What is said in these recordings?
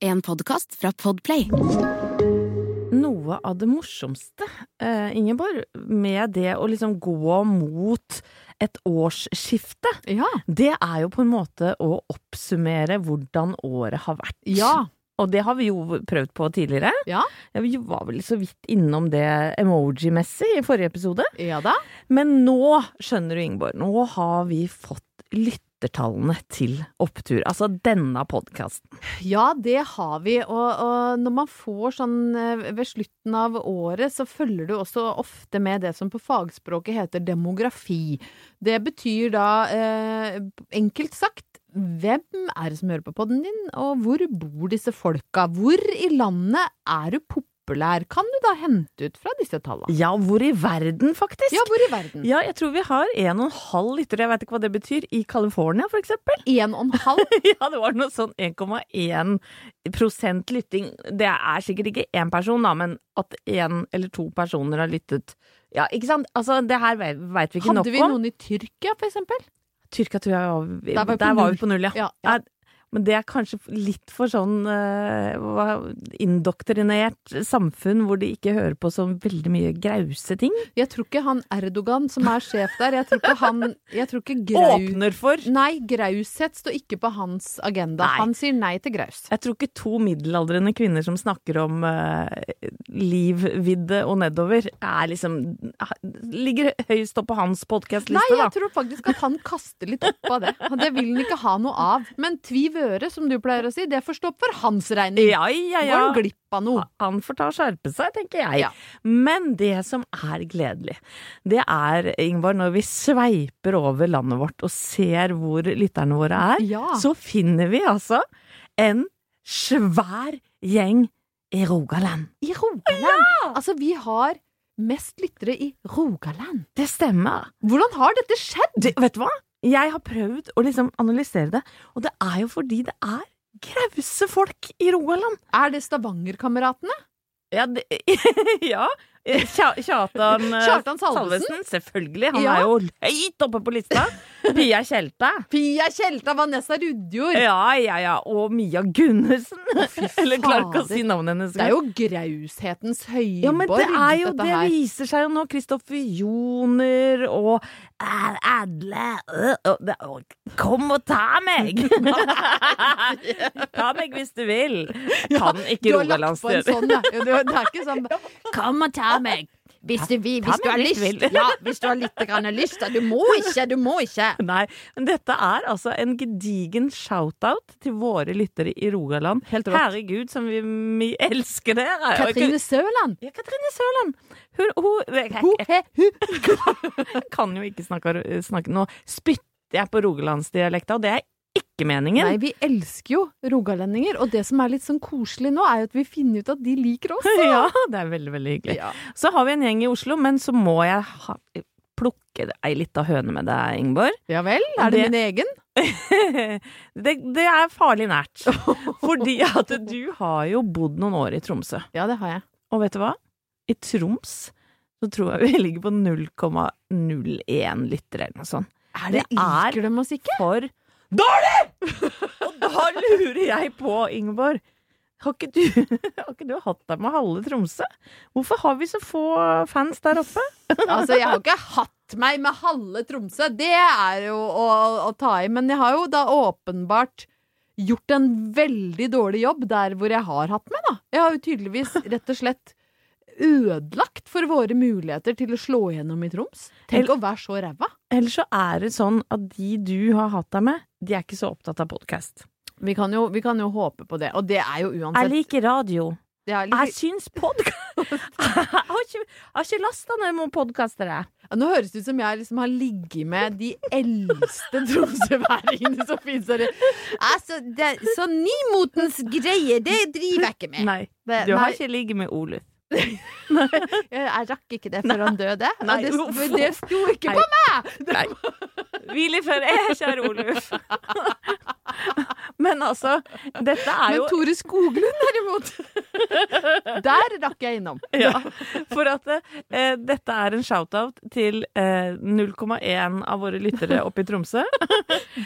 En podkast fra Podplay. Noe av det morsomste, eh, Ingeborg, med det å liksom gå mot et årsskifte, Ja. det er jo på en måte å oppsummere hvordan året har vært. Ja. Og det har vi jo prøvd på tidligere. Ja. Vi var vel så vidt innom det emoji-messig i forrige episode. Ja da. Men nå, skjønner du Ingeborg, nå har vi fått lyttertallene til opptur. Altså denne podkasten. Ja, det har vi. Og, og når man får sånn eh, ved slutten av året, så følger du også ofte med det som på fagspråket heter demografi. Det betyr da, eh, enkelt sagt, hvem er det som hører på podden din, og hvor bor disse folka? Hvor i landet er du populær? Kan du da hente ut fra disse tallene? Ja, hvor i verden, faktisk? Ja, hvor i verden? Ja, jeg tror vi har en og en halv lytter, jeg vet ikke hva det betyr, i California for eksempel. En og en halv? Ja, det var noe sånn 1,1 prosent lytting. Det er sikkert ikke én person, da, men at én eller to personer har lyttet. Ja, ikke sant? Altså, det her veit vi ikke Hadde nok vi om. noen i Tyrkia, for eksempel? Tyrkia tror jeg var, Der var vi på der var vi på null, ja. Ja, ja. Men det er kanskje litt for sånn uh, indoktrinert samfunn hvor de ikke hører på så veldig mye grause ting. Jeg tror ikke han Erdogan som er sjef der, jeg tror ikke han jeg tror ikke grau... Åpner for Nei, graushet står ikke på hans agenda. Nei. Han sier nei til graus. Jeg tror ikke to middelaldrende kvinner som snakker om uh, livvidde og nedover, er liksom Ligger høyst opp på hans Nei, jeg tror faktisk at han kaster litt opp av det. Det vil han ikke ha noe av. Men tviv vøre, som du pleier å si, det får stå for hans regning. Ja, ja, Går han glipp av noe? Han får ta og skjerpe seg, tenker jeg. Ja. Men det som er gledelig, det er, Ingvar, når vi sveiper over landet vårt og ser hvor lytterne våre er, Ja. så finner vi altså en svær gjeng i Rogaland. I Rogaland! Altså, vi har mest lyttere i Rogaland. Det stemmer. Hvordan har dette skjedd? Det, vet du hva? Jeg har prøvd å liksom analysere det, og det er jo fordi det er grause folk i Rogaland. Er det Stavanger-kameratene? Ja, det, ja. Kja, Kjartan, eh, Kjartan Salvesen? Selvfølgelig. Han Ja. er jo høyt oppe på lista. Pia Tjelta. Pia Tjelta, Vanessa Rudjord. Ja, ja, ja. Og Mia Gunnarsen. Eller klarer ikke å si navnet hennes. Det er jo graushetens høyborg, ja, men det er jo Det her. viser seg jo nå. Kristoffer Joner og å, Kom og ta meg! ta meg hvis du vil. Kan ikke en sånn, ja. Det er ikke sånn Kom og ta meg! Hvis du, hvis du har lyst. Ja, hvis du har litt grann lyst. Du må ikke, du må ikke. Nei, men dette er altså en gedigen shout-out til våre lyttere i Rogaland. Herregud, som vi, vi elsker dere! Katrine Søland. Ja, Katrine Sørland. Hun, hun, hun, kan jo ikke snakke, snakke Nå spytter jeg på rogalandsdialekta, og det er ikke meningen. Nei, vi elsker jo rogalendinger, og det som er litt sånn koselig nå, er jo at vi finner ut at de liker oss. Ja, det er veldig, veldig hyggelig. Ja. Så har vi en gjeng i Oslo, men så må jeg ha, plukke ei lita høne med deg, Ingeborg. Ja vel? Er det, Det- min egen? det, det er farlig nært. Fordi at du har jo bodd noen år i Tromsø. Ja, det har jeg. Og vet du hva? I Troms så tror jeg vi ligger på 0,01 lyttere eller noe sånt. Er det det, liker de oss ikke? For dårlig! Og da lurer jeg på, Ingeborg har ikke, du, har ikke du hatt deg med halve Tromsø? Hvorfor har vi så få fans der oppe? Altså, jeg har ikke hatt meg med halve Tromsø. Det er jo å, å ta i. Men jeg har jo da åpenbart gjort en veldig dårlig jobb der hvor jeg har hatt meg, da. Jeg har jo tydeligvis rett og slett ødelagt for våre muligheter til å slå igjennom i Troms. Tenk å være så ræva. Eller så er det sånn at de du har hatt deg med, de er ikke så opptatt av podkast. Vi vi kan jo håpe på det. Og det er jo uansett Jeg liker radio. det liker... Jeg syns podkast Jeg har ikke, jeg ikke lasta ned noen podkaster, jeg. ja, Nå høres det ut som jeg liksom har ligget med de eldste tromsøværingene som finnes der. Altså, det, så nymotens greier, det driver jeg ikke med. Nei. Du har ikke ligget med Oluf. Jeg, jeg rakk ikke det før han døde. Nei, det, det sto ikke Nei. på meg! Nei. Hvil i fred, kjære Oluf. Men altså, dette er Men Tore Skoglund, derimot, der rakk jeg innom. ja, For at eh, dette er en shout-out til eh, 0,1 av våre lyttere oppe i Tromsø.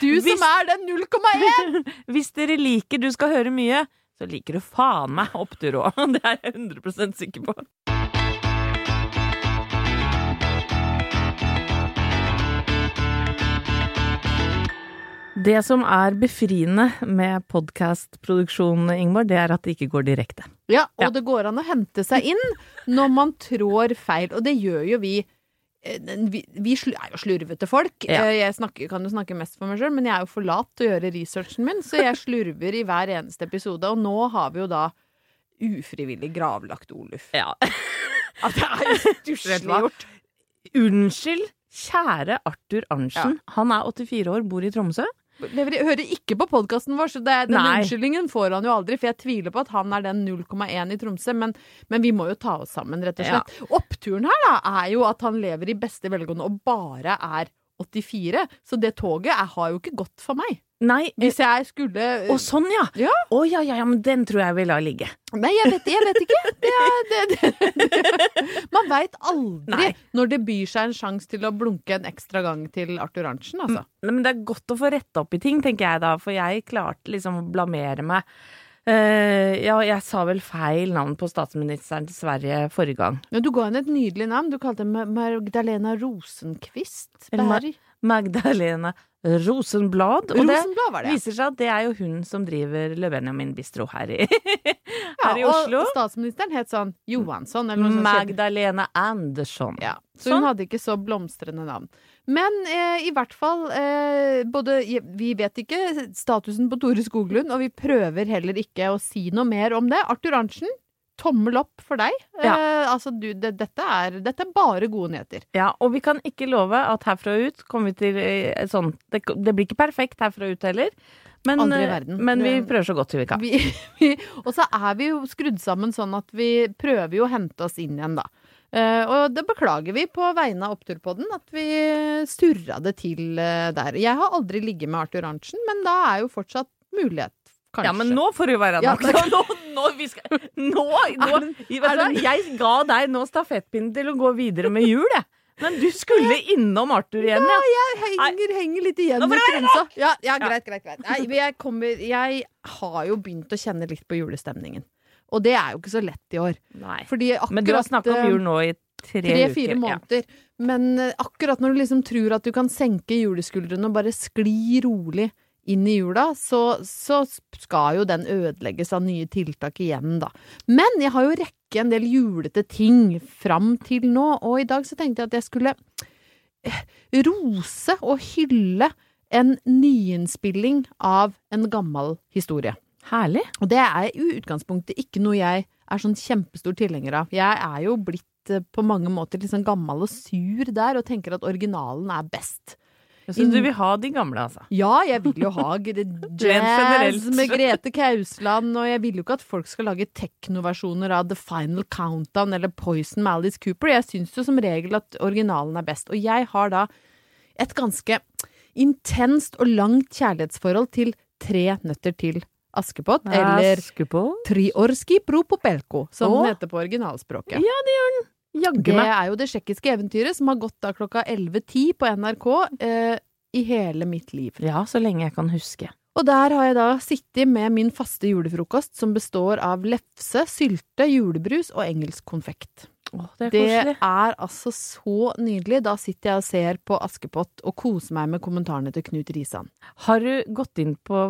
Du Hvis- som er den 0,1! Hvis dere liker Du skal høre mye, så liker du faen meg opptur òg. Det er jeg 100 sikker på. Det som er befriende med podkastproduksjon, Ingeborg, det er at det ikke går direkte. Ja, og Ja. det går an å hente seg inn når man trår feil, og det gjør jo vi. Eh, Vi, vi er jo slurvete folk. Ja. Eh, Jeg snakker, kan jo snakke mest for meg sjøl, men jeg er jo for lat til å gjøre researchen min, så jeg slurver i hver eneste episode. Og nå har vi jo da ufrivillig gravlagt Oluf. Ja. At det er jo stusslig gjort. Unnskyld, kjære Arthur Arntzen. Han er 84 år, bor i Tromsø. Hører ikke på podkasten vår, så det, den Nei. unnskyldningen får han jo aldri. For jeg tviler på at han er den 0,1 i Tromsø, men, men vi må jo ta oss sammen, rett og slett. Oppturen her da, er jo at han lever i beste velgående og bare er 84. Så det toget er, har jo ikke gått for meg. Nei, Hvis jeg skulle Å, sånn, ja. Ja. Oh, ja, ja, ja, men den tror jeg vil la ligge. Nei, jeg vet, jeg vet ikke. Det er, det, det, det. Man veit aldri Nei. når det byr seg en sjanse til å blunke en ekstra gang til Arthur Arntzen, altså. Nei, Men det er godt å få retta opp i ting, tenker jeg da, for jeg klarte liksom å blamere meg. Uh, ja, jeg sa vel feil navn på statsministeren til Sverige forrige gang. Ja, du ga henne et nydelig navn. Du kalte henne Magdalena Rosenquist Eller Berg. Magdalena Rosenblad. Og Rosenblad var det. viser seg at det er jo hun som driver Le Benjamin Bistro her i, her i og Oslo. statsministeren het sånn Johansson eller noe sånt. Magdalena Andersson. Ja, så hun Sånn. hadde ikke så blomstrende navn. Men eh, i hvert fall eh, både, Vi vet ikke statusen på Tore Skoglund, og vi prøver heller ikke å si noe mer om det. Arthur Arntzen, tommel opp for deg. Eh, altså, du, det, dette, er, dette er bare gode nyheter. Ja, og vi kan ikke love at herfra og ut kommer vi til eh, sånn det, det blir ikke perfekt herfra og ut heller. Men, eh, verden. men vi prøver så godt vi kan. Vi, vi, og så er vi jo skrudd sammen sånn at vi prøver jo å hente oss inn igjen, da. Eh, og det beklager vi på vegne av Oppturpodden, at vi surra det til eh, der. Jeg har aldri ligget med Arthur Arntzen, men da er jo fortsatt mulighet, kanskje. Ja, men nå får det jo være Ja. Nå, nå, vi skal, nå, nå det- du? Jeg ga deg nå stafettpinnen til å gå videre med jul, jeg. Men du skulle innom Arthur igjen, ja. Jeg henger, henger litt igjen med det. Ja, ja, greit, greit, greit. Nei, jeg, kommer, jeg har jo begynt å kjenne litt på julestemningen. Og det er jo ikke så lett i år. Akkurat Men du har snakka om eh, jul nå i tre, Tre-fire måneder. Men eh, akkurat når du liksom tror at du kan senke juleskuldrene og bare skli rolig inn i jula, så, så skal jo den ødelegges av nye tiltak igjen, da. Men jeg har jo rekke en del julete ting fram til nå, og i dag så tenkte jeg at jeg skulle eh, rose og hylle en nyinnspilling av en gammel historie. Herlig. Og det er i utgangspunktet ikke noe jeg er sånn kjempestor tilhenger av. Jeg er jo blitt eh, på mange måter sånn gammel og sur der, og tenker at originalen er best. Så du vil ha de gamle, altså? Ja, jeg vil jo ha jazz med Grete Kausland, og jeg vil jo ikke at folk skal lage teknoversjoner av The Final Countdown eller Poison med Alice Cooper. Jeg syns jo som regel at originalen er best. Og jeg har da et ganske intenst og langt kjærlighetsforhold til Tre nøtter til Askepott, eller Askepott? Triorski propopelko, som oh. den heter på originalspråket. Ja, det gjør den. Jaggu Det er jo det tsjekkiske eventyret som har gått da klokka 11.10 på NRK eh, i hele mitt liv. Ja, så lenge jeg kan huske. Og der har jeg da sittet med min faste julefrokost som består av lefse, sylte, julebrus og engelsk konfekt. Åh, det er Det er altså så nydelig. Da sitter jeg og ser på Askepott og koser meg med kommentarene til Knut Risan. Har du gått inn på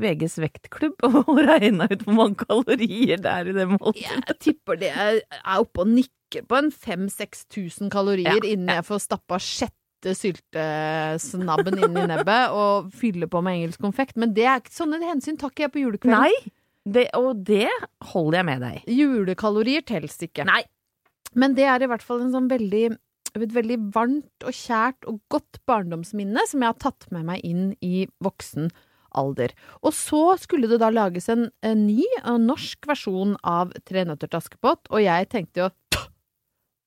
VGs vektklubb og regna ut hvor mange kalorier det er i det måltidet? Jeg tipper det Jeg er oppe og nikker på en 5000-6000 kalorier Ja, innen jeg får stappa sjette syltesnabben inn i nebbet og fyller på med engelsk konfekt. Men det er, ikke- sånne hensyn tar ikke jeg på julekvelden. Nei, det, og det holder jeg med deg. Julekalorier telles ikke. Nei. Men det er i hvert fall en sånn veldig et veldig varmt og kjært og godt barndomsminne som jeg har tatt med meg inn i voksen alder. Og så skulle det da lages en, en ny en norsk versjon av Tre nøtter til Askepott, og jeg tenkte jo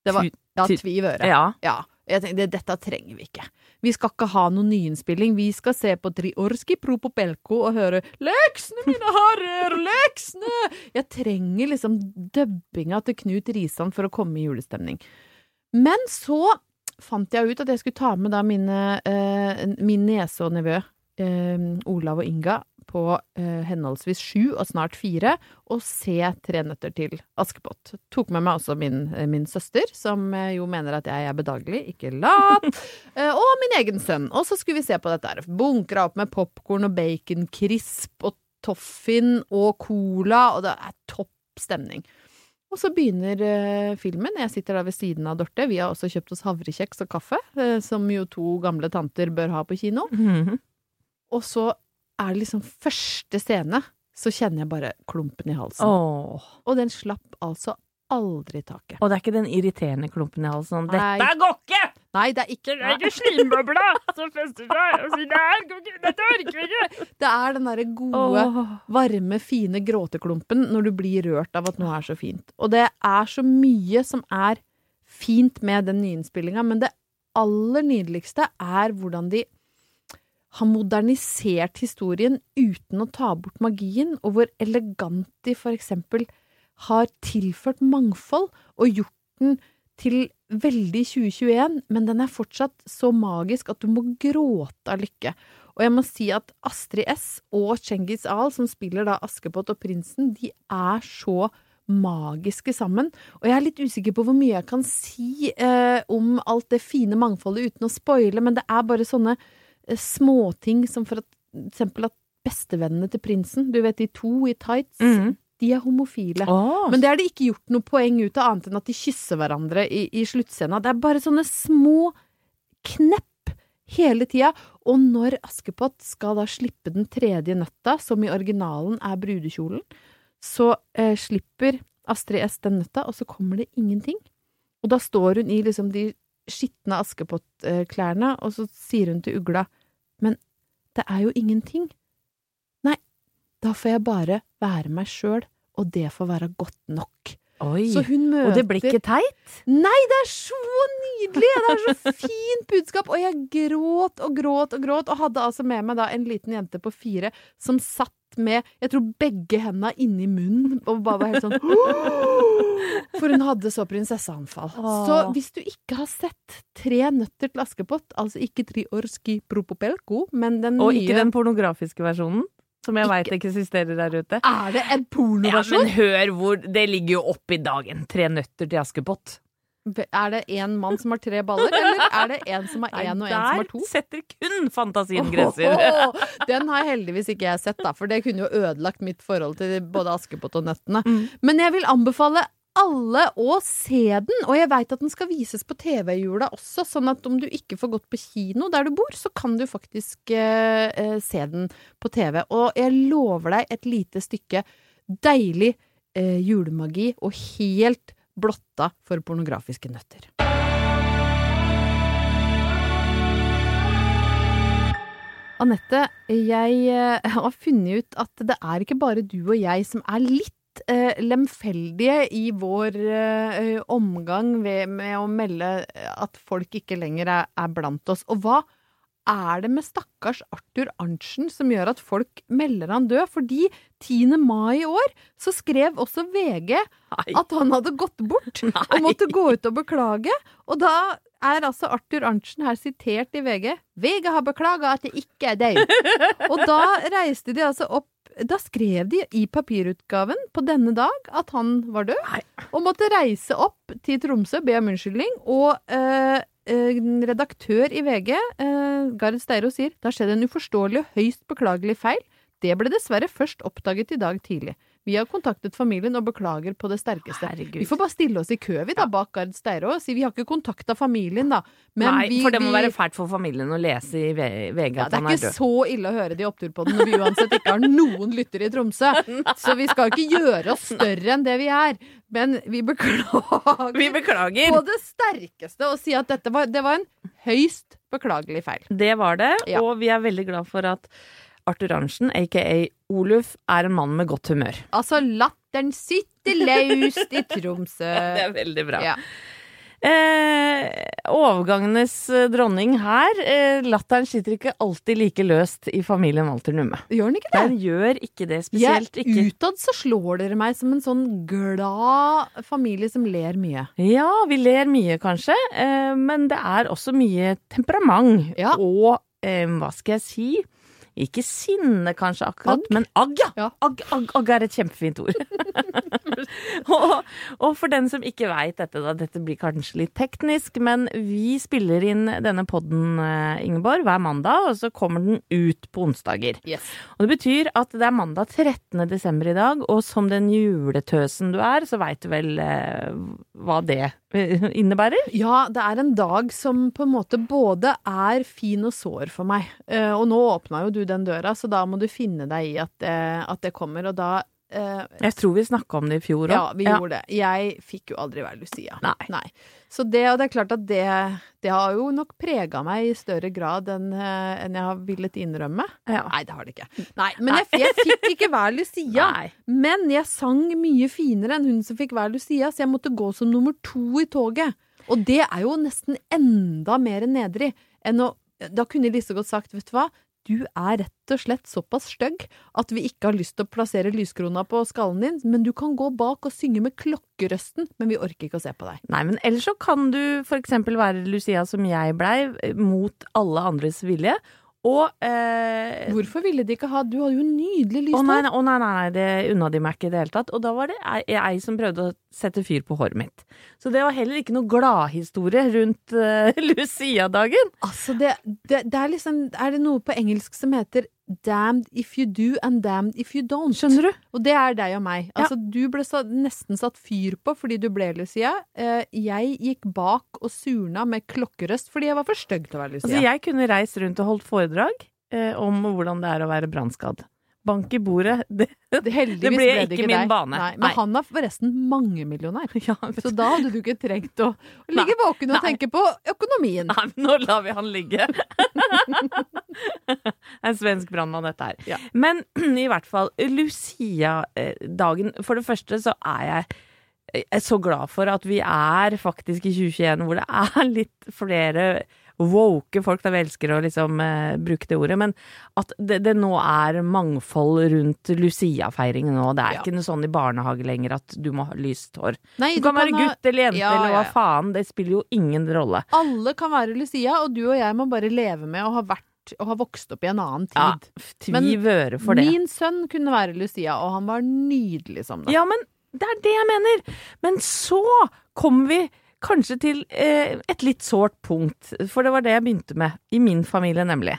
Det var ja, tvi- tvi i øret. Ja. Ja. Jeg tenkte, dette trenger vi ikke. Vi skal ikke ha noen nyinnspilling. Vi skal se på Triorski Propopelko og høre 'Leksene, mine herrer! Leksene!' Jeg trenger liksom dubbinga til Knut Risan for å komme i julestemning. Men så fant jeg ut at jeg skulle ta med da mine, eh, min niese og nevø, eh, Olav og Inga, på eh, henholdsvis sju og snart fire, og se Tre nøtter til Askepott. Tok med meg også min, eh, min søster, som eh, jo mener at jeg er bedagelig, ikke lat, eh, og min egen sønn. Og så skulle vi se på dette her. Bunkra opp med popkorn og baconkrisp og toffin og cola, og det er topp stemning. Og så begynner eh, filmen. Jeg sitter da ved siden av Dorte. Vi har også kjøpt oss havrekjeks og kaffe, eh, som jo to gamle tanter bør ha på kino. Mhm. Og så er det liksom første scene, så kjenner jeg bare klumpen i halsen. Åh. Og den slapp altså aldri taket. Og det er ikke den irriterende klumpen i halsen. sånn, Nei. Dette går ikke! Nei, det er ikke Det er ikke slimbobla som fester seg! Og sier, ikke! Dette orker jeg ikke! Det er den derre gode, Åh. varme, fine gråteklumpen når du blir rørt av at noe er så fint. Og det er så mye som er fint med den nyinnspillinga, men det aller nydeligste er hvordan de har modernisert historien uten å ta bort magien, og hvor elegant de for eksempel har tilført mangfold og gjort den til veldig 2021, men den er fortsatt så magisk at du må gråte av lykke. Og jeg må si at Astrid S og Cengiz Ahl, som spiller da Askepott og prinsen, de er så magiske sammen. Og jeg er litt usikker på hvor mye jeg kan si eh, om alt det fine mangfoldet uten å spoile, men det er bare sånne småting som for at, eksempel at bestevennene til prinsen, du vet de to i tights, mm. de er homofile. Oh. Men det er det ikke gjort noe poeng ut av, annet enn at de kysser hverandre i, i sluttscena. Det er bare sånne små knepp hele tida. Og når Askepott skal da slippe den tredje nøtta, som i originalen er brudekjolen, så eh, slipper Astrid S den nøtta, og så kommer det ingenting. Og da står hun i liksom de skitne Askepott-klærne, og så sier hun til ugla, men det er jo ingenting. Nei, da får jeg bare være meg sjøl, og det får være godt nok. Oi. Møter Og det blir ikke teit? Nei, det er så nydelig! Det er så fint budskap! Og jeg gråt og gråt og gråt, og hadde altså med meg da en liten jente på fire som satt med jeg tror begge hendene inni munnen og bare var helt sånn For hun hadde så prinsesseanfall. Åh. Så hvis du ikke har sett Tre nøtter til Askepott, altså ikke Triorski propopelko, men den Og nye ikke den pornografiske versjonen, som jeg veit eksisterer der ute. Er det en Ja, men hør hvor Det ligger jo oppi dagen. Tre nøtter til Askepott. Er det en mann som har tre baller, eller er det en som har én og en som har to? der setter kun fantasien grenser. Den har heldigvis ikke jeg sett, da, for det kunne jo ødelagt mitt forhold til både Askepott og Nøttene. Mm. Men jeg vil anbefale alle å se den, og jeg veit at den skal vises på TV i jula også, sånn at om du ikke får gått på kino der du bor, så kan du faktisk eh, eh, se den på TV. Og jeg lover deg et lite stykke deilig eh, julemagi, og helt blotta for pornografiske nøtter. Anette, jeg eh, har funnet ut at det er ikke bare du og jeg som er litt eh, lemfeldige i vår eh, omgang med å melde at folk ikke lenger er, er blant oss. Og hva er det med stakkars Arthur Arntzen som gjør at folk melder han død? Fordi 10. mai i år så skrev også VG Nei. at han hadde gått bort og måtte gå ut og beklage. Og da er altså Arthur Arntzen her sitert i VG. VG har beklaga at det ikke er deg. Og da reiste de altså opp Da skrev de i papirutgaven på denne dag at han var død, Nei. og måtte reise opp til Tromsø, be om unnskyldning. Og eh, redaktør i VG, eh, Gard Steiro, sier det har skjedd en uforståelig og høyst beklagelig feil. Det ble dessverre først oppdaget i dag tidlig. Vi har kontaktet familien og beklager på det sterkeste. Herregud. Vi får bare stille oss i kø, vi da, bak Gard Steiro og si vi har ikke kontakta familien, da. Men Nei, vi, for det må vi, være fælt for familien å lese i VG ja, at Det er Det er ikke så ille å høre de opptur på den når vi uansett ikke har noen lyttere i Tromsø. Så vi skal ikke gjøre oss større enn det vi er. Men vi beklager Vi beklager! på det sterkeste og si at dette var, det var en høyst beklagelig feil. Det var det, Ja. og vi er veldig glad for at Arthur Arntzen, aka Oluf, er en mann med godt humør. Altså, latteren sitter løst i Tromsø. Det er veldig bra. Ja. Eh, overgangenes eh, dronning her. Eh, latteren sitter ikke alltid like løst i familien Walter Numme. Gjør den ikke det? Den gjør ikke det, spesielt ikke utad så slår dere meg som en sånn glad familie som ler mye. Ja, vi ler mye, kanskje, eh, men det er også mye temperament. Ja. Og eh, hva skal jeg si? Ikke sinne, kanskje, akkurat, Agg. men agg, ja! Ja. Agg, agg, agg er et kjempefint ord. og, og for den som ikke veit dette, da, dette blir kanskje litt teknisk, men vi spiller inn denne podden, eh, Ingeborg, hver mandag, og så kommer den ut på onsdager. Yes. Og det betyr at det er mandag 13. desember i dag, og som den juletøsen du er, så veit du vel eh, hva det eh, innebærer? Ja, det er en dag som på en måte både er fin og sår for meg. Eh, og nå åpna jo du den døra, så da må du finne deg i at, det, at det kommer. Og da eh, Jeg tror vi snakka om det i fjor òg. Ja, vi gjorde det. Jeg fikk jo aldri være Lucia. Nei. Så det, og det er klart at det, det har jo nok prega meg i større grad enn en jeg har villet innrømme. Ja. Nei, det har det ikke. Nei, Men jeg, jeg fikk ikke være Lucia. Nei. Men jeg sang mye finere enn hun som fikk være Lucia, så jeg måtte gå som nummer to i toget. Og det er jo nesten enda mer nedrig enn å Da kunne jeg like så godt sagt, vet du hva, du er rett og slett såpass stygg at vi ikke har lyst til å plassere lyskrona på skallen din, men du kan gå bak og synge med klokkerøsten, men vi orker ikke å se på deg. Nei, men ellers så kan du for eksempel være Lucia som jeg blei, mot alle andres vilje. Og eh, Hvorfor ville de ikke ha Du hadde jo nydelig lyst Å nei, hår. nei, å nei, nei, nei, det unna de meg ikke i det hele tatt. Og da var det ei, som prøvde å sette fyr på håret mitt. Så det var heller ikke noe gladhistorie rundt uh, Lucia-dagen. Altså, det, det, det er liksom Er det noe på engelsk som heter damned if you do and damned if you don't? Skjønner du? Og det er deg og meg. Altså, du ble så, nesten satt fyr på fordi du ble Lucia. Eh, jeg gikk bak og surna med klokkerøst fordi jeg var for stygg til å være Lucia. Altså, jeg kunne reist rundt og holdt foredrag eh, om hvordan det er å være brannskadd. Bank i bordet, det, det, det ble ikke ikke min deg. bane. Nei, men Nei. han er forresten mangemillionær. ja, Så da hadde du ikke trengt å ligge våken og Nei. tenke på økonomien. Nei, men nå lar vi han ligge. en svensk brannmann, dette her. Ja. Men i hvert fall, Lucia-dagen For det første så er jeg jeg er så glad for at vi er faktisk i 2021 hvor det er litt flere woke folk. Da vi elsker å liksom eh, bruke det ordet. Men at det, det nå er mangfold rundt Lucia-feiringen nå. Det er Ja. ikke noe sånn i barnehage lenger at du må ha lyst hår. Nei, Du kan være ha- gutt eller jente Ja, eller hva ja, ja. faen. Det spiller jo ingen rolle. Alle kan være Lucia, og du og jeg må bare leve med å ha vært og ha vokst opp i en annen Ja, tid. tvi Men vøre for det. Min sønn kunne være Lucia, og han var nydelig som det. Ja, men det er det jeg mener. Men så kommer vi kanskje til eh, et litt sårt punkt, for det var det jeg begynte med i min familie, nemlig.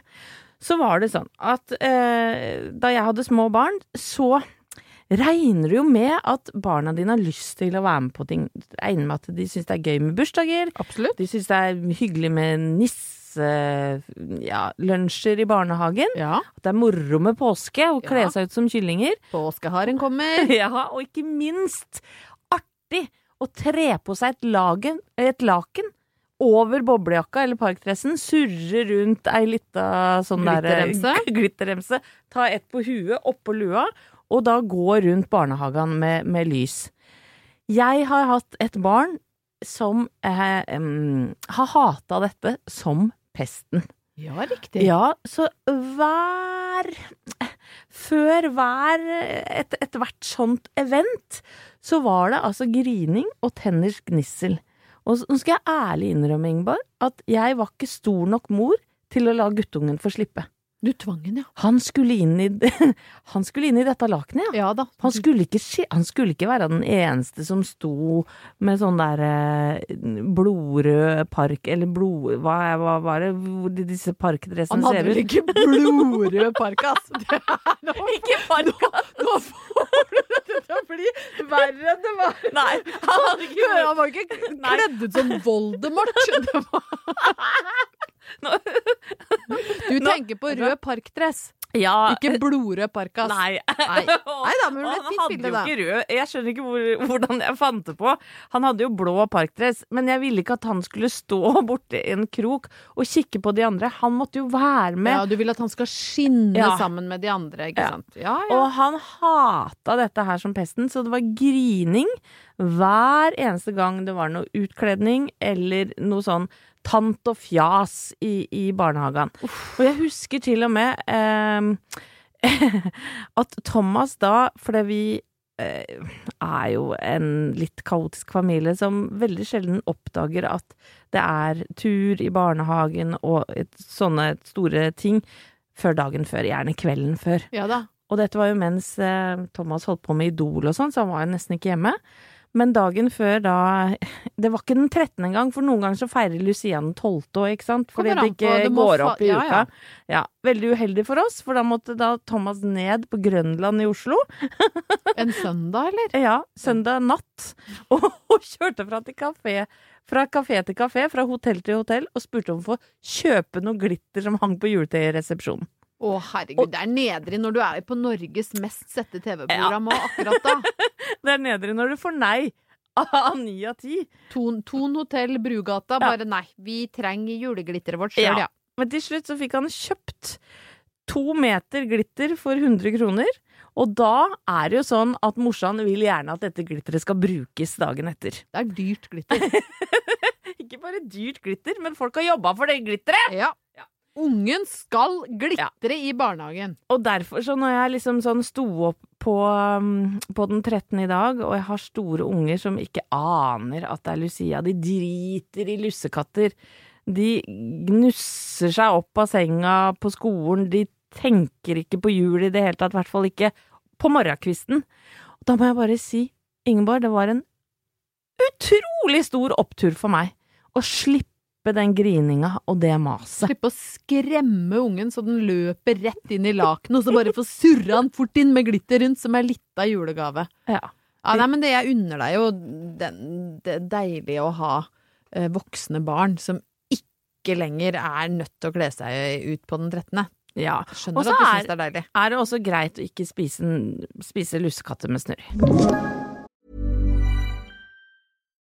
Så var det sånn at eh, da jeg hadde små barn, så regner du jo med at barna dine har lyst til å være med på ting. Regner med at de syns det er gøy med bursdager. Absolutt. De syns det er hyggelig med nisse... Ja, lunsjer i barnehagen. Ja. At det er moro med påske og kle Ja. seg ut som kyllinger. Påskeharen kommer. Ja, og ikke minst artig å tre på seg et, lagen, et laken over boblejakka eller parkdressen, surre rundt ei lita sånn der Glitterremse? glitterremse, ta ett på huet, oppå lua, og da gå rundt barnehagen med, med lys. Jeg har hatt et barn som eh, um, har hata dette som pesten. Ja, riktig. Ja, så hver Før hver et, Ethvert sånt event, så var det altså grining og tenners gnissel. Og nå skal jeg ærlig innrømme, Ingeborg, at jeg var ikke stor nok mor til å la guttungen få slippe. Du tvang henne, ja. Han skulle inn i, han skulle inn i dette lakenet, ja. Ja da. Han skulle, ikke, han skulle ikke være den eneste som sto med sånn der eh, blodrød park, eller blod... Hva, hva var det hvor disse parkdressene Han hadde vel ikke blodrød park, ass. Det nå, Ikke parka! nå får du dette til å bli verre enn det var. Nei, han hadde ikke Han var ikke kledd ut som Voldemort. Det var... Du tenker på rød parkdress, Ja, ikke blodrød park, ass. Nei. Nei. Nei da, men det et fint bilde, da. rød Jeg skjønner ikke hvor, hvordan jeg fant det på. Han hadde jo blå parkdress, men jeg ville ikke at han skulle stå borte i en krok og kikke på de andre. Han måtte jo være med. Ja, du vil at han skal skinne Ja. sammen med de andre, ikke Ja. sant? Ja, ja. Og han hata dette her som pesten, så det var grining hver eneste gang det var noe utkledning eller noe sånn tant og fjas i, i barnehagen. Og jeg husker til og med eh, at Thomas da, fordi vi eh, er jo en litt kaotisk familie som veldig sjelden oppdager at det er tur i barnehagen og et, sånne store ting før dagen før, gjerne kvelden før. ja da. Og dette var jo mens eh, Thomas holdt på med Idol og sånn, så han var jo nesten ikke hjemme. Men dagen før da Det var ikke den 13. engang, for noen ganger så feirer Lucia den 12. òg, ikke sant? Fordi det ikke det går opp i ja, uka. ja. Ja. Veldig uheldig for oss, for da måtte da Thomas ned på Grønland i Oslo. En søndag, eller? Ja, søndag natt. Og, og kjørte fra, til kafé, fra kafé til kafé, fra hotell til hotell, og spurte om å få kjøpe noe glitter som hang på juletreet i resepsjonen. Å, herregud, det er nedrig når du er på Norges mest sette TV-program ja. akkurat da. Det er nedrig når du får nei av ni av ti. Ton, Ton hotell Brugata, Ja. bare nei, vi trenger juleglitteret vårt sjøl, Ja. ja. Men til slutt så fikk han kjøpt to meter glitter for 100 kroner. Og da er det jo sånn at morsan vil gjerne at dette glitteret skal brukes dagen etter. Det er dyrt glitter. Ikke bare dyrt glitter, men folk har jobba for det glitteret! Ja. Ungen skal glitre i barnehagen. Og derfor, så når jeg liksom sånn sto opp på, um, på den 13. i dag, og jeg har store unger som ikke aner at det er Lucia, de driter i lussekatter, de gnusser seg opp av senga på skolen, de tenker ikke på jul i det hele tatt, i hvert fall ikke på morgenkvisten. Og da må jeg bare si, Ingeborg, det var en utrolig stor opptur for meg å slippe den grininga og det maset. Slippe å skremme ungen så den løper rett inn i lakenet, og så bare få surra han fort inn med glitter rundt som er litt av julegave. Ja. Ja, nei, men det jeg unner deg jo, det, det er deilig å ha eh, voksne barn som ikke lenger er nødt til å kle seg ut på den 13. ja. Skjønner Også at du syns det er deilig. er det også greit å ikke spise, spise lussekatter med snørr.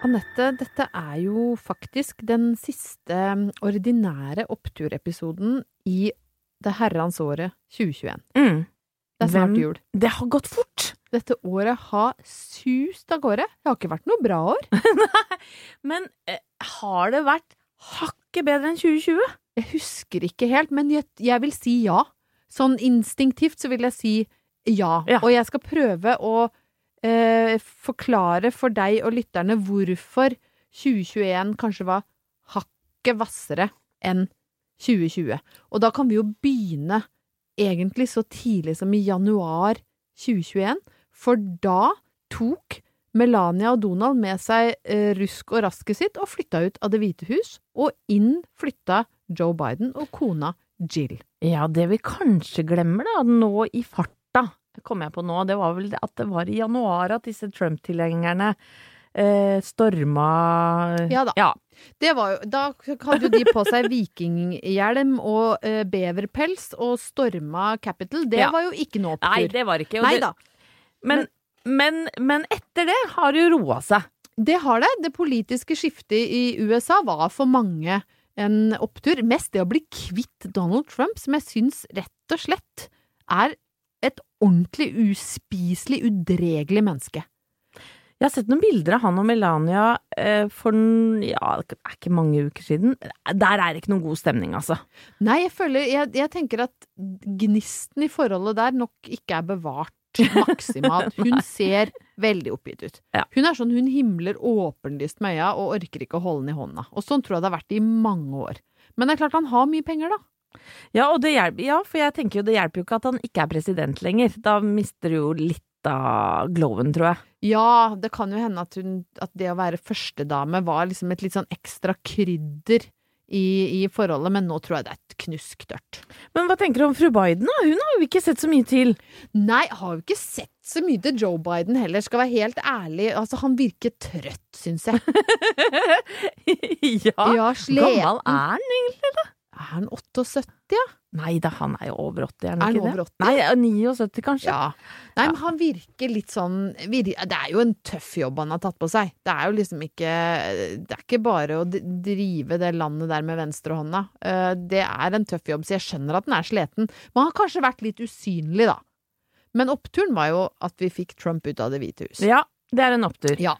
Anette, dette er jo faktisk den siste mm, ordinære oppturepisoden i det herrens året 2021. Mm. Det er snart jul. Det har gått fort. Dette året har sust av gårde. Det har ikke vært noe bra år. Men eh, har det vært hakket bedre enn 2020? Jeg husker ikke helt, men jeg, jeg vil si ja. Sånn instinktivt så vil jeg si ja. Ja. Og jeg skal prøve å eh, forklare for deg og lytterne hvorfor 2021 kanskje var hakket hvassere enn 2020. Og da kan vi jo begynne egentlig så tidlig som i januar 2021, for da tok Melania og Donald med seg eh, rusk og rasket sitt og flytta ut av Det hvite hus, og inn flytta Joe Biden og kona Jill. Ja, det vi kanskje glemmer da, nå i farta, kom jeg på nå, det var vel at det var i januar at disse Trump-tilhengerne eh, storma Ja da. Ja. Det var jo, da hadde de på seg vikinghjelm og eh, beverpels og storma Capital. Det Ja. var jo ikke noe opptur. Nei, det var ikke. Nei det- Men, men, men etter det har det jo roa seg. Det har det. Det politiske skiftet i USA var for mange en opptur. Mest det å bli kvitt Donald Trump, som jeg syns rett og slett er et ordentlig uspiselig, udregelig menneske. Jeg har sett noen bilder av han og Melania eh, for ja, det er ikke mange uker siden. Der er det ikke noen god stemning, altså. Nei, jeg føler Jeg, jeg tenker at gnisten i forholdet der nok ikke er bevart maksimalt. Hun ser veldig oppgitt ut. Ja. Hun er sånn hun himler åpenlyst med øya og orker ikke å holde den i hånda. Og sånn tror jeg det har vært i mange år. Men det er klart han har mye penger, da. Ja, og det hjelper, ja, for jeg tenker jo det hjelper jo ikke at han ikke er president lenger. Da mister du jo litt av glowen, tror jeg. Ja, det kan jo hende at, hun, at det å være førstedame var liksom et litt sånn ekstra krydder i, i forholdet, men nå tror jeg det er et knusktørt. Men hva tenker du om fru Biden, da? Hun har jo ikke sett så mye til. Nei, har jo ikke sett så mye til Joe Biden heller, skal være helt ærlig. Altså, han virker trøtt, syns jeg. ja. Ja, sliten. Gammel er han egentlig? Er han 78, ja? Nei da, han er jo over 80, er han Er han ikke over 80? Nei, 79 kanskje. Ja. Nei, men han virker litt sånn Det er jo en tøff jobb han har tatt på seg. Det er jo liksom ikke Det er ikke bare å drive det landet der med venstrehånda. Eh, Det er en tøff jobb, så jeg skjønner at den er sliten. Men han har kanskje vært litt usynlig, da. Men oppturen var jo at vi fikk Trump ut av Det hvite hus. Ja, det er en opptur. Ja.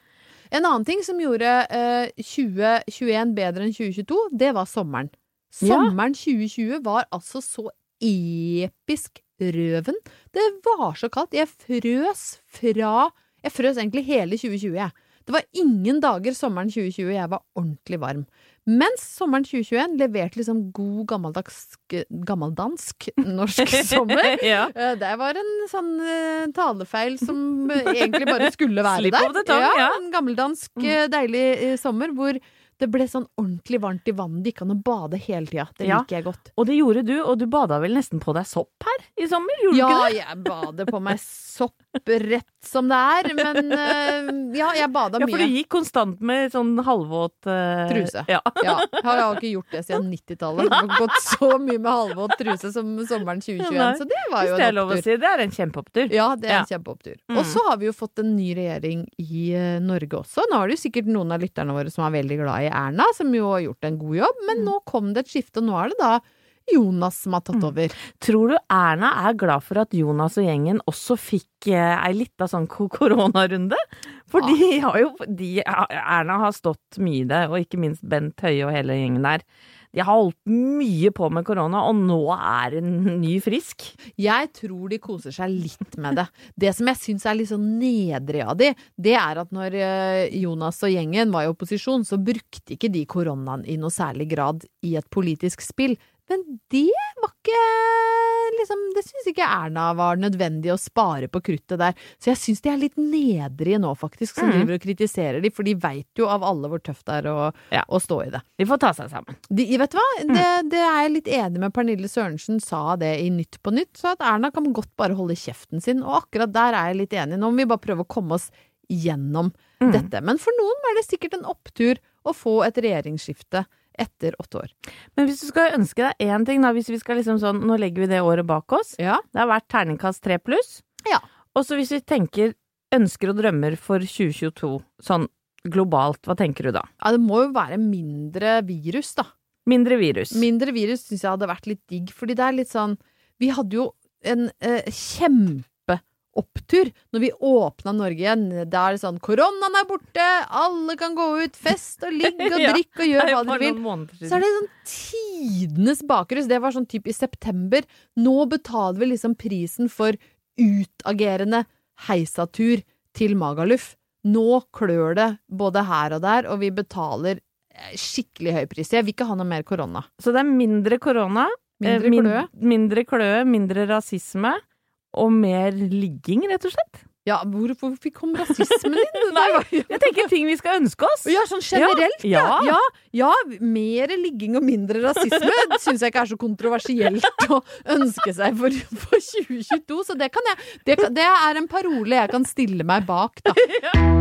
En annen ting som gjorde eh, 2021 bedre enn 2022, det var sommeren. Sommeren 2020 var altså så episk røven. Det var så kaldt. Jeg frøs fra Jeg frøs egentlig hele 2020, jeg. Det var ingen dager sommeren 2020 jeg var ordentlig varm. Mens sommeren 2021 leverte liksom god gammeldansk, gammeldansk norsk sommer. ja. Eh, Det var en sånn eh, talefeil som eh, egentlig bare skulle være Slipp der. ja. En gammeldansk, deilig sommer hvor det ble sånn ordentlig varmt i vannet. Det gikk an å bade hele tida. Det Ja. liker jeg godt. Og det gjorde du, og du bada vel nesten på deg sopp her i sommer? Gjorde du Ja, ikke det? jeg bader på meg sopp rett som det er, men uh, ja, jeg bada Ja, for du gikk konstant med sånn halvvåt uh, Truse. Ja. Ja, jeg har ikke gjort det siden 90-tallet. Jeg har gått så mye med halvvåt truse som sommeren 2021, Nei, så det var Hvis jo det er en lov å opptur. si. Det er en kjempeopptur. Ja, det er en Ja. kjempeopptur. Mm. Og så har vi jo fått en ny regjering i uh, Norge også. Nå er det jo sikkert noen av lytterne våre som er veldig glad i Erna, som jo har gjort en god jobb, men nå kom det et skifte, og nå er det da Jonas som har tatt Mm. over. Tror du Erna er glad for at Jonas og gjengen også fikk eh, ei lita sånn koronarunde? For de har jo de, Erna har stått mye i det, og ikke minst Bent Høie og hele gjengen der. De har holdt mye på med korona, og nå er en ny frisk. Jeg tror de koser seg litt med det. Det som jeg syns er litt sånn nedrig av de, det er at når eh, Jonas og gjengen var i opposisjon, så brukte ikke de koronaen i noe særlig grad i et politisk spill. Men det var ikke liksom, Det syns ikke Erna var nødvendig å spare på kruttet der. Så jeg syns de er litt nedrige nå, faktisk, som Mm. driver og kritiserer de, for de veit jo av alle hvor tøft det er å, Ja. å stå i det. De får ta seg sammen. De, vet du hva? Det, det er jeg litt enig med Pernille Sørensen sa det i Nytt på Nytt, så at Erna kan godt bare holde kjeften sin, og akkurat der er jeg litt enig. Nå må vi bare prøve å komme oss gjennom Mm. dette. Men for noen er det sikkert en opptur å få et regjeringsskifte etter åtte år. Men hvis du skal ønske deg én ting, da, hvis vi skal liksom sånn Nå legger vi det året bak oss. Ja. Det har vært terningkast tre pluss. Ja. Og så hvis vi tenker ønsker og drømmer for 2022, sånn globalt, hva tenker du da? Ja, det må jo være mindre virus, da. Mindre virus. Mindre virus syns jeg hadde vært litt digg, fordi det er litt sånn Vi hadde jo en eh, kjempeopptur når vi åpna Norge igjen. Da er det sånn Koronaen er borte, alle kan gå ut, fest og ligge og drikke og gjøre hva de dere vil. Så er det sånn tidenes bakrus. Det var sånn typ i september. Nå betaler vi liksom prisen for utagerende heisatur til Magaluf. Nå klør det både her og der, og vi betaler eh, skikkelig høy pris. Jeg vil ikke ha noe mer korona. Så det er mindre korona, Mindre eh, min- kløe. mindre klø, mindre rasisme og mer ligging, rett og slett. Ja, hvorfor kom rasismen inn? Nei, Jeg tenker ting vi skal ønske oss. Ja, sånn generelt, ja. Ja. Ja, ja mer ligging og mindre rasisme syns jeg ikke er så kontroversielt å ønske seg for, for 2022, så det kan jeg det, det er en parole jeg kan stille meg bak, da.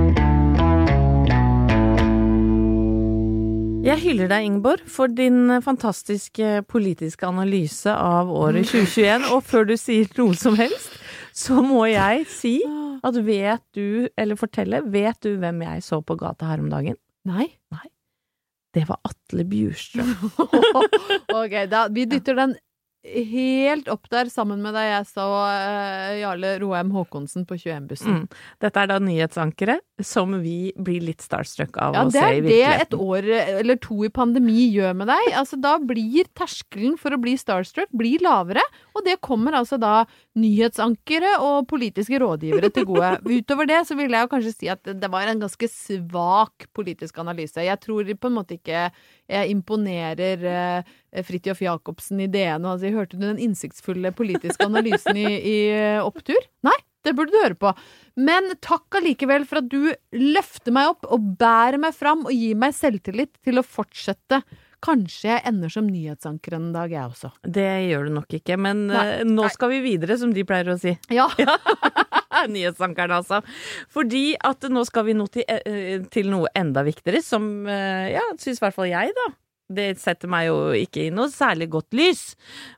Jeg hyller deg, Ingeborg, for din fantastiske politiske analyse av året 2021. Og før du sier noe som helst, så må jeg si at vet du, eller fortelle, vet du hvem jeg så på gata her om dagen? Nei. Det var Atle Bjurstrøm. ok, da, vi dytter den helt opp der sammen med da jeg så uh, Jarle Roheim Haakonsen på 21-bussen. Mm. Dette er da nyhetsankere som vi blir litt starstruck av Ja, å det i er Ja, det et år eller to i pandemi gjør med deg. Altså, da blir terskelen for å bli starstruck blir lavere, og det kommer altså da nyhetsankere og politiske rådgivere til gode. Utover det så vil jeg jo kanskje si at det var en ganske svak politisk analyse. Jeg tror på en måte ikke jeg imponerer eh, Fridtjof Jacobsen i DN og altså, hørte du den innsiktsfulle politiske analysen i, i eh, Opptur? Nei, det burde du høre på. Men takk allikevel for at du løfter meg opp og bærer meg fram og gir meg selvtillit til å fortsette. Kanskje jeg ender som nyhetsanker en dag, jeg også. Det gjør du nok ikke, men Nei, eh, nå skal vi videre, som de pleier å si. Ja. Nyhetsankerne, altså. Fordi at nå skal vi nå til, eh, til noe enda viktigere, som eh, ja, syns i hvert fall jeg, da. Det setter meg jo ikke i noe særlig godt lys.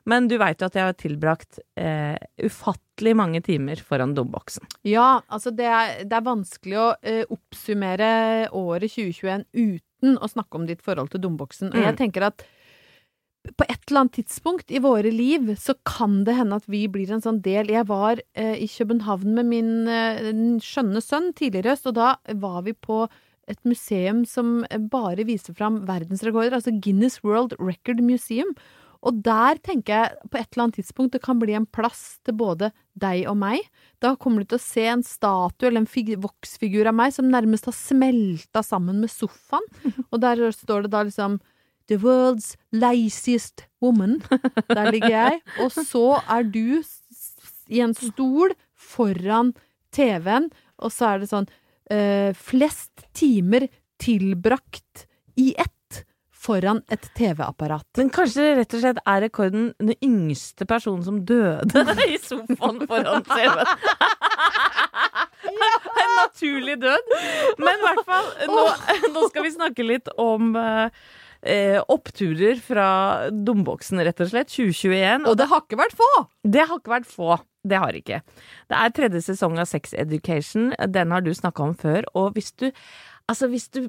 Men du veit jo at jeg har tilbrakt eh, ufattelig mange timer foran domboksen. Ja, altså det er, det er vanskelig å eh, oppsummere året 2021 uten å snakke om ditt forhold til domboksen. Og jeg Mm. tenker at på et eller annet tidspunkt i våre liv så kan det hende at vi blir en sånn del Jeg var eh, i København med min eh, skjønne sønn tidligere i høst, og da var vi på et museum som bare viser fram verdensrekorder, altså Guinness World Record Museum. Og der tenker jeg på et eller annet tidspunkt det kan bli en plass til både deg og meg. Da kommer du til å se en statue eller en fig- voksfigur av meg som nærmest har smelta sammen med sofaen. Og der står det da liksom The world's laziest woman. Der ligger jeg. Og så er du i en stol foran TV-en, og så er det sånn uh, Flest timer tilbrakt i ett foran et TV-apparat. Men kanskje det rett og slett er rekorden den yngste personen som døde i sofaen foran TV-en. En naturlig død. Men i hvert fall, nå, nå skal vi snakke litt om eh, eh, oppturer fra domboksen, rett og slett. 2021. Og det har ikke vært få! Det har ikke vært få. Det har ikke. Det er tredje sesong av Sex Education. Den har du snakka om før. Og hvis du Altså, hvis du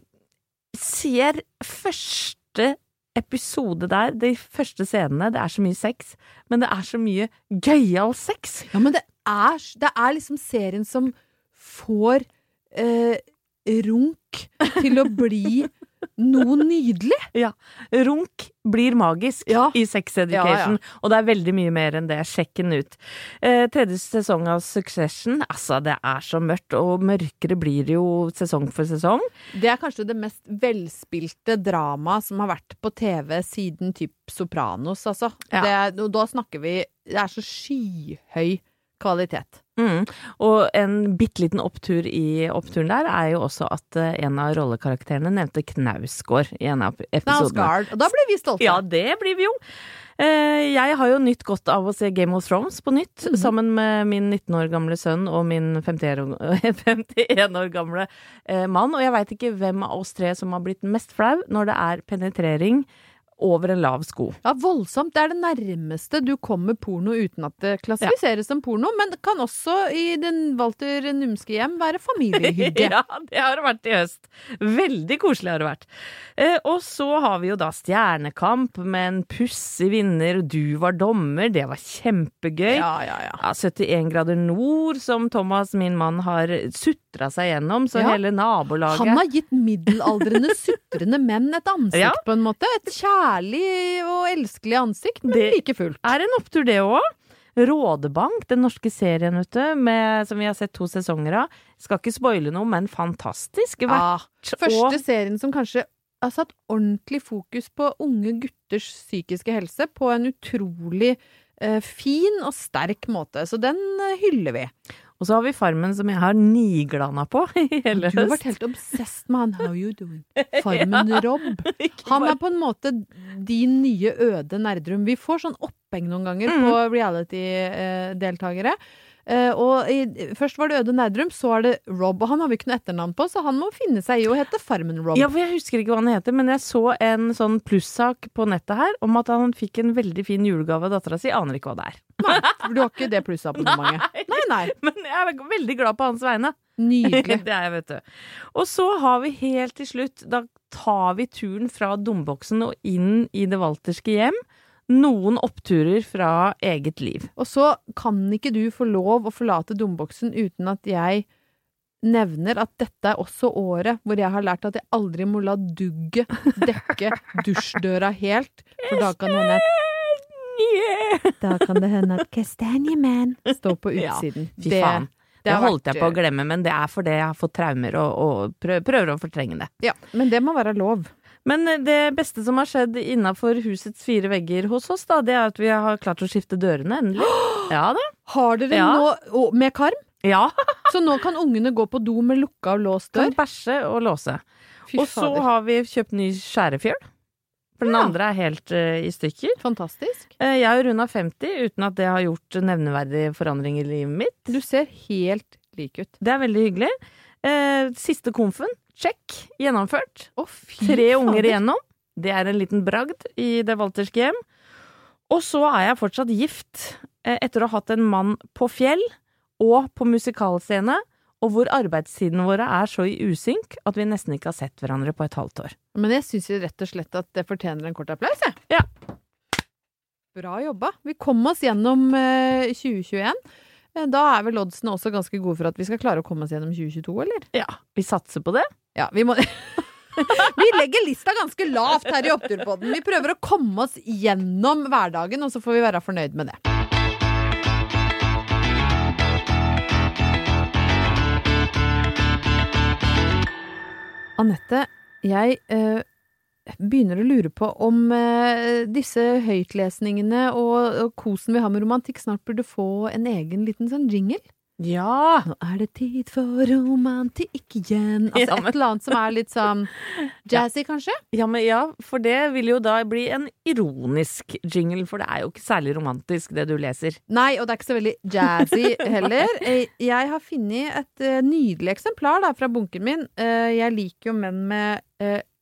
ser første episode der, de første scenene, det er så mye sex, men det er så mye gøyal sex. Ja, men det er, det er liksom serien som får eh, runk til å bli noe nydelig. Ja. Runk blir magisk Ja. i Sex Education, og det er veldig mye mer enn det. Sjekk den ut. Eh, tredje sesong av Succession, altså det er så mørkt, og mørkere blir det jo sesong for sesong. Det er kanskje det mest velspilte dramaet som har vært på TV siden typ Sopranos, altså. Ja. Det og da snakker vi Det er så skyhøy kvalitet. Mm. Og en bitte liten opptur i oppturen der er jo også at eh, en av rollekarakterene nevnte Knausgård i en av episodene. Og da blir vi stolte. Ja, det blir vi jo. Eh, Jeg har jo nytt godt av å se Game of Thrones på nytt, mm. sammen med min 19 år gamle sønn og min 51 år, gamle eh, mann. Og jeg veit ikke hvem av oss tre som har blitt mest flau når det er penetrering over en lav sko. Ja, voldsomt. Det er det nærmeste du kommer porno uten at det klassifiseres som porno, men det kan også i den Walter Numske hjem være familiehygge. ja, det har det vært i høst. Veldig koselig har det vært. Eh, og så har vi jo da Stjernekamp med en pussig vinner. Du var dommer, det var kjempegøy. ja, ja, ja. Ja, 71 grader nord, som Thomas, min mann, har sutra seg gjennom, så Ja. hele nabolaget Han har gitt middelaldrende, sutrende menn et ansikt, Ja. på en måte. Et kjærlig og elskelig ansikt, men Det- like fullt. er en opptur, det òg. Rådebank, den norske serien, vet du, med, som vi har sett to sesonger av. Skal ikke spoile noe, men fantastisk. Ja, Vært første serien som kanskje har satt ordentlig fokus på unge gutters psykiske helse på en utrolig eh, fin og sterk måte. Så den eh, hyller vi. Og så har vi Farmen, som jeg har niglana på i hele Du har vært helt obsessed med han How you doing? Farmen Rob. Han er på en måte din nye Øde Nerdrum. Vi får sånn oppheng noen ganger Mm. på reality-deltakere. Eh, og i, først var det Øde Nerdrum, så er det Rob. Og han har vi ikke noe etternavn på, så han må finne seg i å hete Farmen Rob. Ja, for jeg husker ikke hva han heter, men jeg så en sånn plussak på nettet her om at han fikk en veldig fin julegave av dattera si. Aner ikke hva det er. Nei, for du har ikke det plussabonnementet. Nei, nei. Men jeg er veldig glad på hans vegne. Nydelig. det er jeg, vet du. Og så har vi helt til slutt, da tar vi turen fra domboksen og inn i det walterske hjem. Noen oppturer fra eget liv. Og så kan ikke du få lov å forlate domboksen uten at jeg nevner at dette er også året hvor jeg har lært at jeg aldri må la dugget dekke dusjdøra helt, for da kan det hende at Da kan det hende at Kastanjeman står på Ja, utsiden. Fy faen. Det, det holdt vært- jeg på å glemme, men det er fordi jeg har fått traumer og, og prøver å fortrenge det. Ja, men det må være lov. Men eh, det beste som har skjedd innafor husets fire vegger hos oss, da, det er at vi har klart å skifte dørene, endelig. Ja da. Har dere Ja. nå Med karm? Ja. Så nå kan ungene gå på do med lukka og låst dør? Kan bæsje og låse. Fy Og så fader. har vi kjøpt ny skjærefjøl. For den Ja. andre er helt uh, i stykker. Fantastisk. Uh, jeg har runda 50 uten at det har gjort nevneverdig forandring i livet mitt. Du ser helt lik ut. Det er veldig hyggelig. Uh, siste komfen, check, gjennomført. Oh, Tre unger igjennom. Det er en liten bragd i det walterske hjem. Og så er jeg fortsatt gift, eh, etter å ha hatt en mann på fjell og på musikalscene, og hvor arbeidstidene våre er så i usynk at vi nesten ikke har sett hverandre på et halvt år. Men jeg syns rett og slett at det fortjener en kort applaus, jeg. Ja. Bra jobba. Vi kom oss gjennom eh, 2021. Da er vel oddsene også ganske gode for at vi skal klare å komme oss gjennom 2022, eller? Ja, vi satser på det. Ja, vi må Vi legger lista ganske lavt her i Oppturpodden. Vi prøver å komme oss gjennom hverdagen, og så får vi være fornøyd med det. Anette, jeg eh, begynner å lure på om eh, disse høytlesningene og, og kosen vi har med romantikk, snart burde få en egen liten sånn jingle. Ja! Nå er det tid for romantikk igjen. Altså Ja, men- et eller annet som er litt sånn jazzy, kanskje? Ja, men ja, for det vil jo da bli en ironisk jingle, for det er jo ikke særlig romantisk det du leser. Nei, og det er ikke så veldig jazzy heller. Eh, Jeg har funnet et eh, nydelig eksemplar da, fra bunken min. Jeg liker jo menn med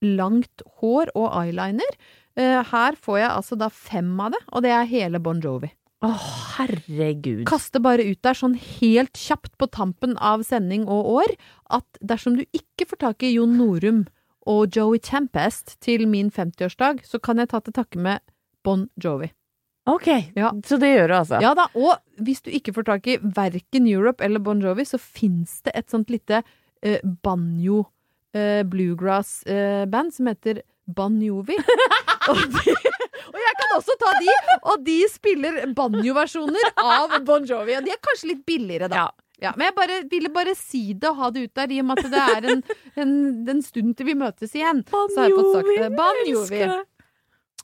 langt hår og eyeliner. Eh, Her får jeg altså da fem av det, og det er hele Bon Jovi. Å, herregud. Kaste bare ut der sånn helt kjapt på tampen av sending og år at dersom du ikke får tak i Jon Norum og Joey Tempest til min 50-årsdag, så kan jeg ta til takke med Bon Jovi. Ok, Ja. så det gjør du altså. Ja da, og hvis du ikke får tak i verken Europe eller Bon Jovi, så fins det et sånt lite eh, banjo eh, bluegrass-band som heter Banjovi. og, de, og jeg kan også ta de, og de spiller banjoversjoner av Bon Jovi. Og de er kanskje litt billigere, da. Ja, men jeg bare, ville bare si det og ha det ut der, i og med at det er en, en, en stund til vi møtes igjen. Så har jeg fått sagt det. Banjovi.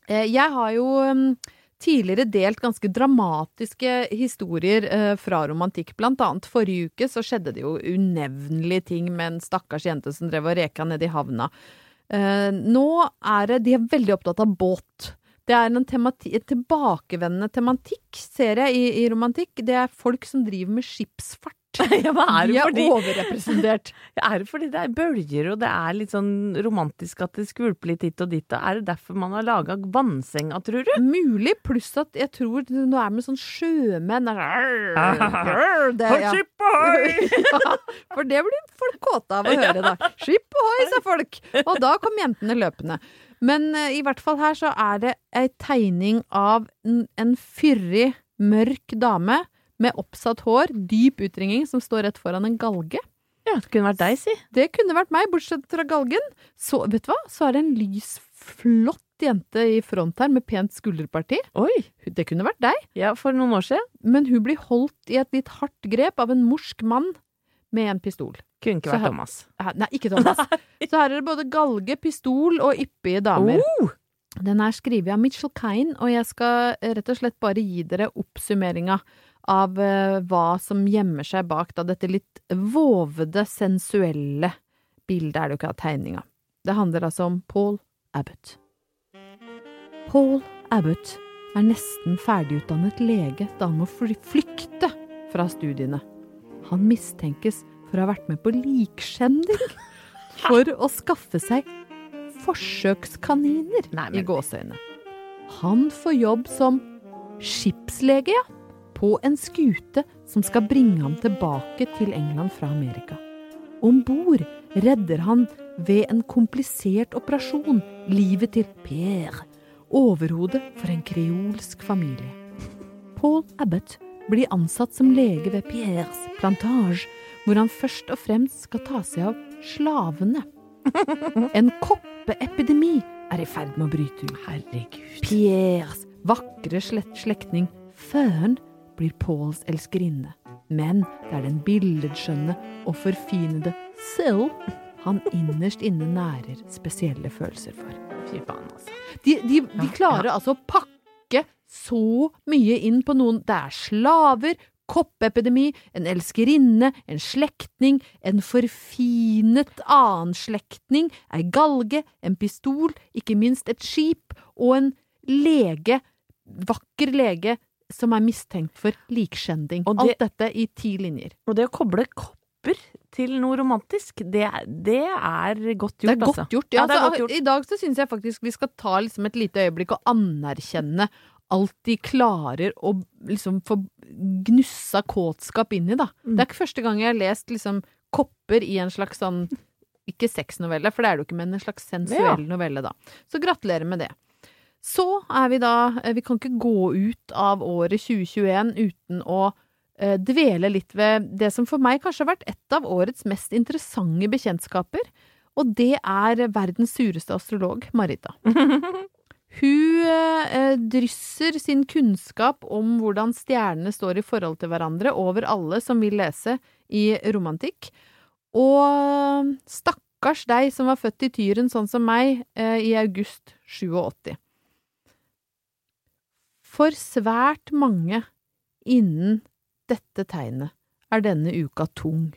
Eh, Jeg har jo um, tidligere delt ganske dramatiske historier eh, fra romantikk. Blant annet forrige uke så skjedde det jo unevnelige ting med en stakkars jente som drev og reka nede i havna. Eh, nå er det De er veldig opptatt av båt. Det er en, temati, en tilbakevendende tematikk, ser jeg, i, i romantikk. Det er folk som driver med skipsfart. Ja, hva er De det er fordi overrepresentert. Er det fordi det er bølger og det er litt sånn romantisk at det skvulper litt hit og dit? Og er det derfor man har laga vannsenga, tror du? Mulig, pluss at jeg tror nå er med sånn sjømenn det er ja. Skip ohoi! ja, For det blir folk kåte av å høre, da. Skip ohoi, sa folk! Og da kom jentene løpende. Men eh, i hvert fall her så er det ei tegning av en, en fyrig, mørk dame med oppsatt hår, dyp utringning, som står rett foran en galge. Ja, det kunne vært deg, si. Det kunne vært meg, bortsett fra galgen. Så, vet du hva, så er det en lys, flott jente i front her, med pent skulderparti. Oi! Det kunne vært deg. Ja, for noen år siden. Men hun blir holdt i et litt hardt grep av en morsk mann med en pistol. Kunne ikke vært her- Thomas. Nei, ikke Thomas. Så her er det både galge, pistol og yppige damer. Oh! Den er skrevet av Mitchell Kine, og jeg skal rett og slett bare gi dere oppsummeringa av eh, hva som gjemmer seg bak da dette litt vovede, sensuelle bildet, er det jo ikke av tegninga. Det handler altså om Paul Abbott. Paul Abbott er nesten ferdigutdannet lege da han må flykte fra studiene. Han mistenkes for å ha vært med på likskjending for å skaffe seg forsøkskaniner Nei, i men- gåseøyne. Han får jobb som skipslege, ja, på en skute som skal bringe ham tilbake til England fra Amerika. Om bord redder han ved en komplisert operasjon livet til Pierre, overhodet for en kreolsk familie. Paul Abbott blir ansatt som lege ved Pierres plantage, hvor han først og fremst skal ta seg av slavene. En koppeepidemi er i ferd med å bryte ut. Herregud. Pierres vakre slektning Føn blir Pauls elskerinne. Men det er den billedskjønne og forfinede Sill han innerst inne nærer spesielle følelser for. Fy faen, altså. De, de, de klarer altså å pakke så mye inn på noen. Det er slaver, koppepidemi, en elskerinne, en slektning, en forfinet annen slektning, ei galge, en pistol, ikke minst et skip, og en lege, vakker lege, som er mistenkt for likskjending. Og det- Alt dette i ti linjer. Og det å koble kopper til noe romantisk, det, det er godt gjort, Det er altså. godt gjort. Ja, Ja, er altså, godt gjort. I dag så syns jeg faktisk vi skal ta liksom et lite øyeblikk og anerkjenne alt de klarer å liksom få gnussa kåtskap inn i, da. Mm. Det er ikke første gang jeg har lest liksom kopper i en slags sånn ikke sexnovelle, for det er det jo ikke, men en slags sensuell novelle, da. Så gratulerer med det. Så er vi da eh, Vi kan ikke gå ut av året 2021 uten å eh, dvele litt ved det som for meg kanskje har vært et av årets mest interessante bekjentskaper. Og det er verdens sureste astrolog, Marita. Hun eh, drysser sin kunnskap om hvordan stjernene står i forhold til hverandre over alle som vil lese i romantikk. Og stakkars deg som var født i Tyren sånn som meg i august 87. For svært mange innen dette tegnet er denne uka tung.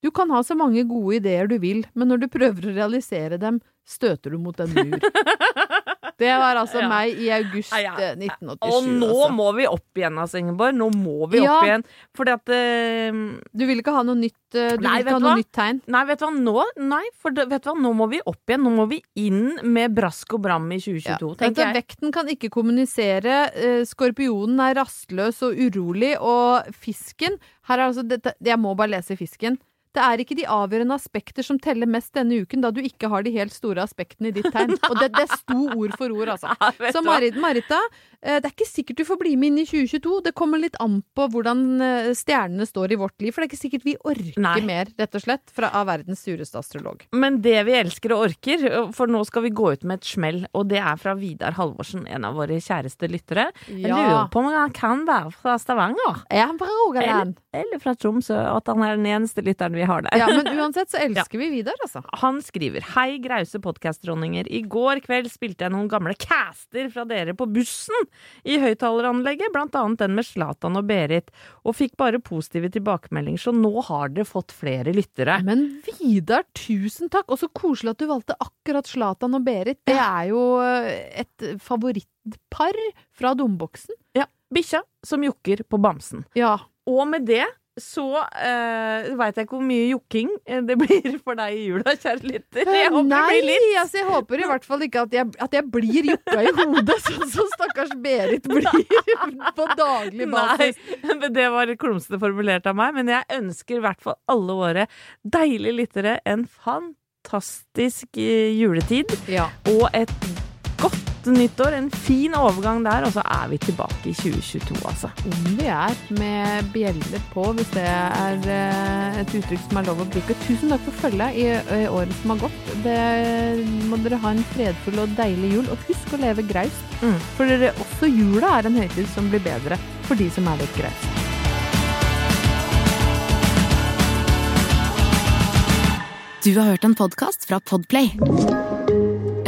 Du kan ha så mange gode ideer du vil, men når du prøver å realisere dem, støter du mot en mur. Det var altså Ja. meg i august Ja, ja. eh, 1987. Og nå altså. må vi opp igjen, altså, Ingeborg. Nå må vi opp igjen. Fordi at uh, Du vil ikke ha noe nytt, eh, du Nei, vil ikke ha noe hva? nytt tegn? Nei, vet du hva, nå Nei, for det, vet du hva, nå må vi opp igjen. Nå må vi inn med brask og bram i 2022, Vet tenker jeg. Vekten kan ikke kommunisere, eh, skorpionen er rastløs og urolig, og fisken Her er altså dette Jeg må bare lese fisken. Det er ikke de avgjørende aspekter som teller mest denne uken, da du ikke har de helt store aspektene i ditt tegn. Og det, det sto ord for ord, altså. Ja, Så? Marit, Marita, eh, det er ikke sikkert du får bli med inn i 2022. Det kommer litt an på hvordan eh, stjernene står i vårt liv, for det er ikke sikkert vi orker Nei. mer, rett og slett, fra, av verdens sureste astrolog. Men det vi elsker og orker, for nå skal vi gå ut med et smell, og det er fra Vidar Halvorsen, en av våre kjæreste lyttere. Jeg lurer på om han kan være fra Stavanger. Er han fra Rogaland? Eller, eller fra Tromsø, at han er den eneste lytteren vi har der. Ja, men uansett så elsker vi Vidar, altså. Han skriver Hei, grause podkastdronninger. I går kveld spilte jeg noen gamle caster fra dere på bussen i høyttaleranlegget, blant annet den med Zlatan og Berit, og fikk bare positive tilbakemeldinger, så nå har dere fått flere lyttere. Men Vidar, tusen takk! Og så koselig at du valgte akkurat Zlatan og Berit. Det er jo eh, et favorittpar fra domboksen. Ja, bikkja som jokker på bamsen. Ja. Og med det så uh, veit jeg ikke hvor mye jokking eh, det blir for deg i jula, kjære lytter. Jeg håper Nei, det blir litt. altså jeg håper i hvert fall ikke at jeg, at jeg blir jokka i hodet, sånn som stakkars Berit blir på daglig basis. Nei, det var klumsete formulert av meg, men jeg ønsker i hvert fall alle våre deilige lyttere en fantastisk eh, juletid Ja. og et godt nyttår. En fin overgang der, og så er vi tilbake i 2022, altså. Om vi er med bjeller på, hvis det er eh, et uttrykk som er lov å bruke. Tusen takk for følget i, i året som har gått. Det må dere ha en fredfull og deilig jul, og husk å leve graust. Mm. For dere, også jula er en høytid som blir bedre for de som er litt grause. Du har hørt en podkast fra Podplay.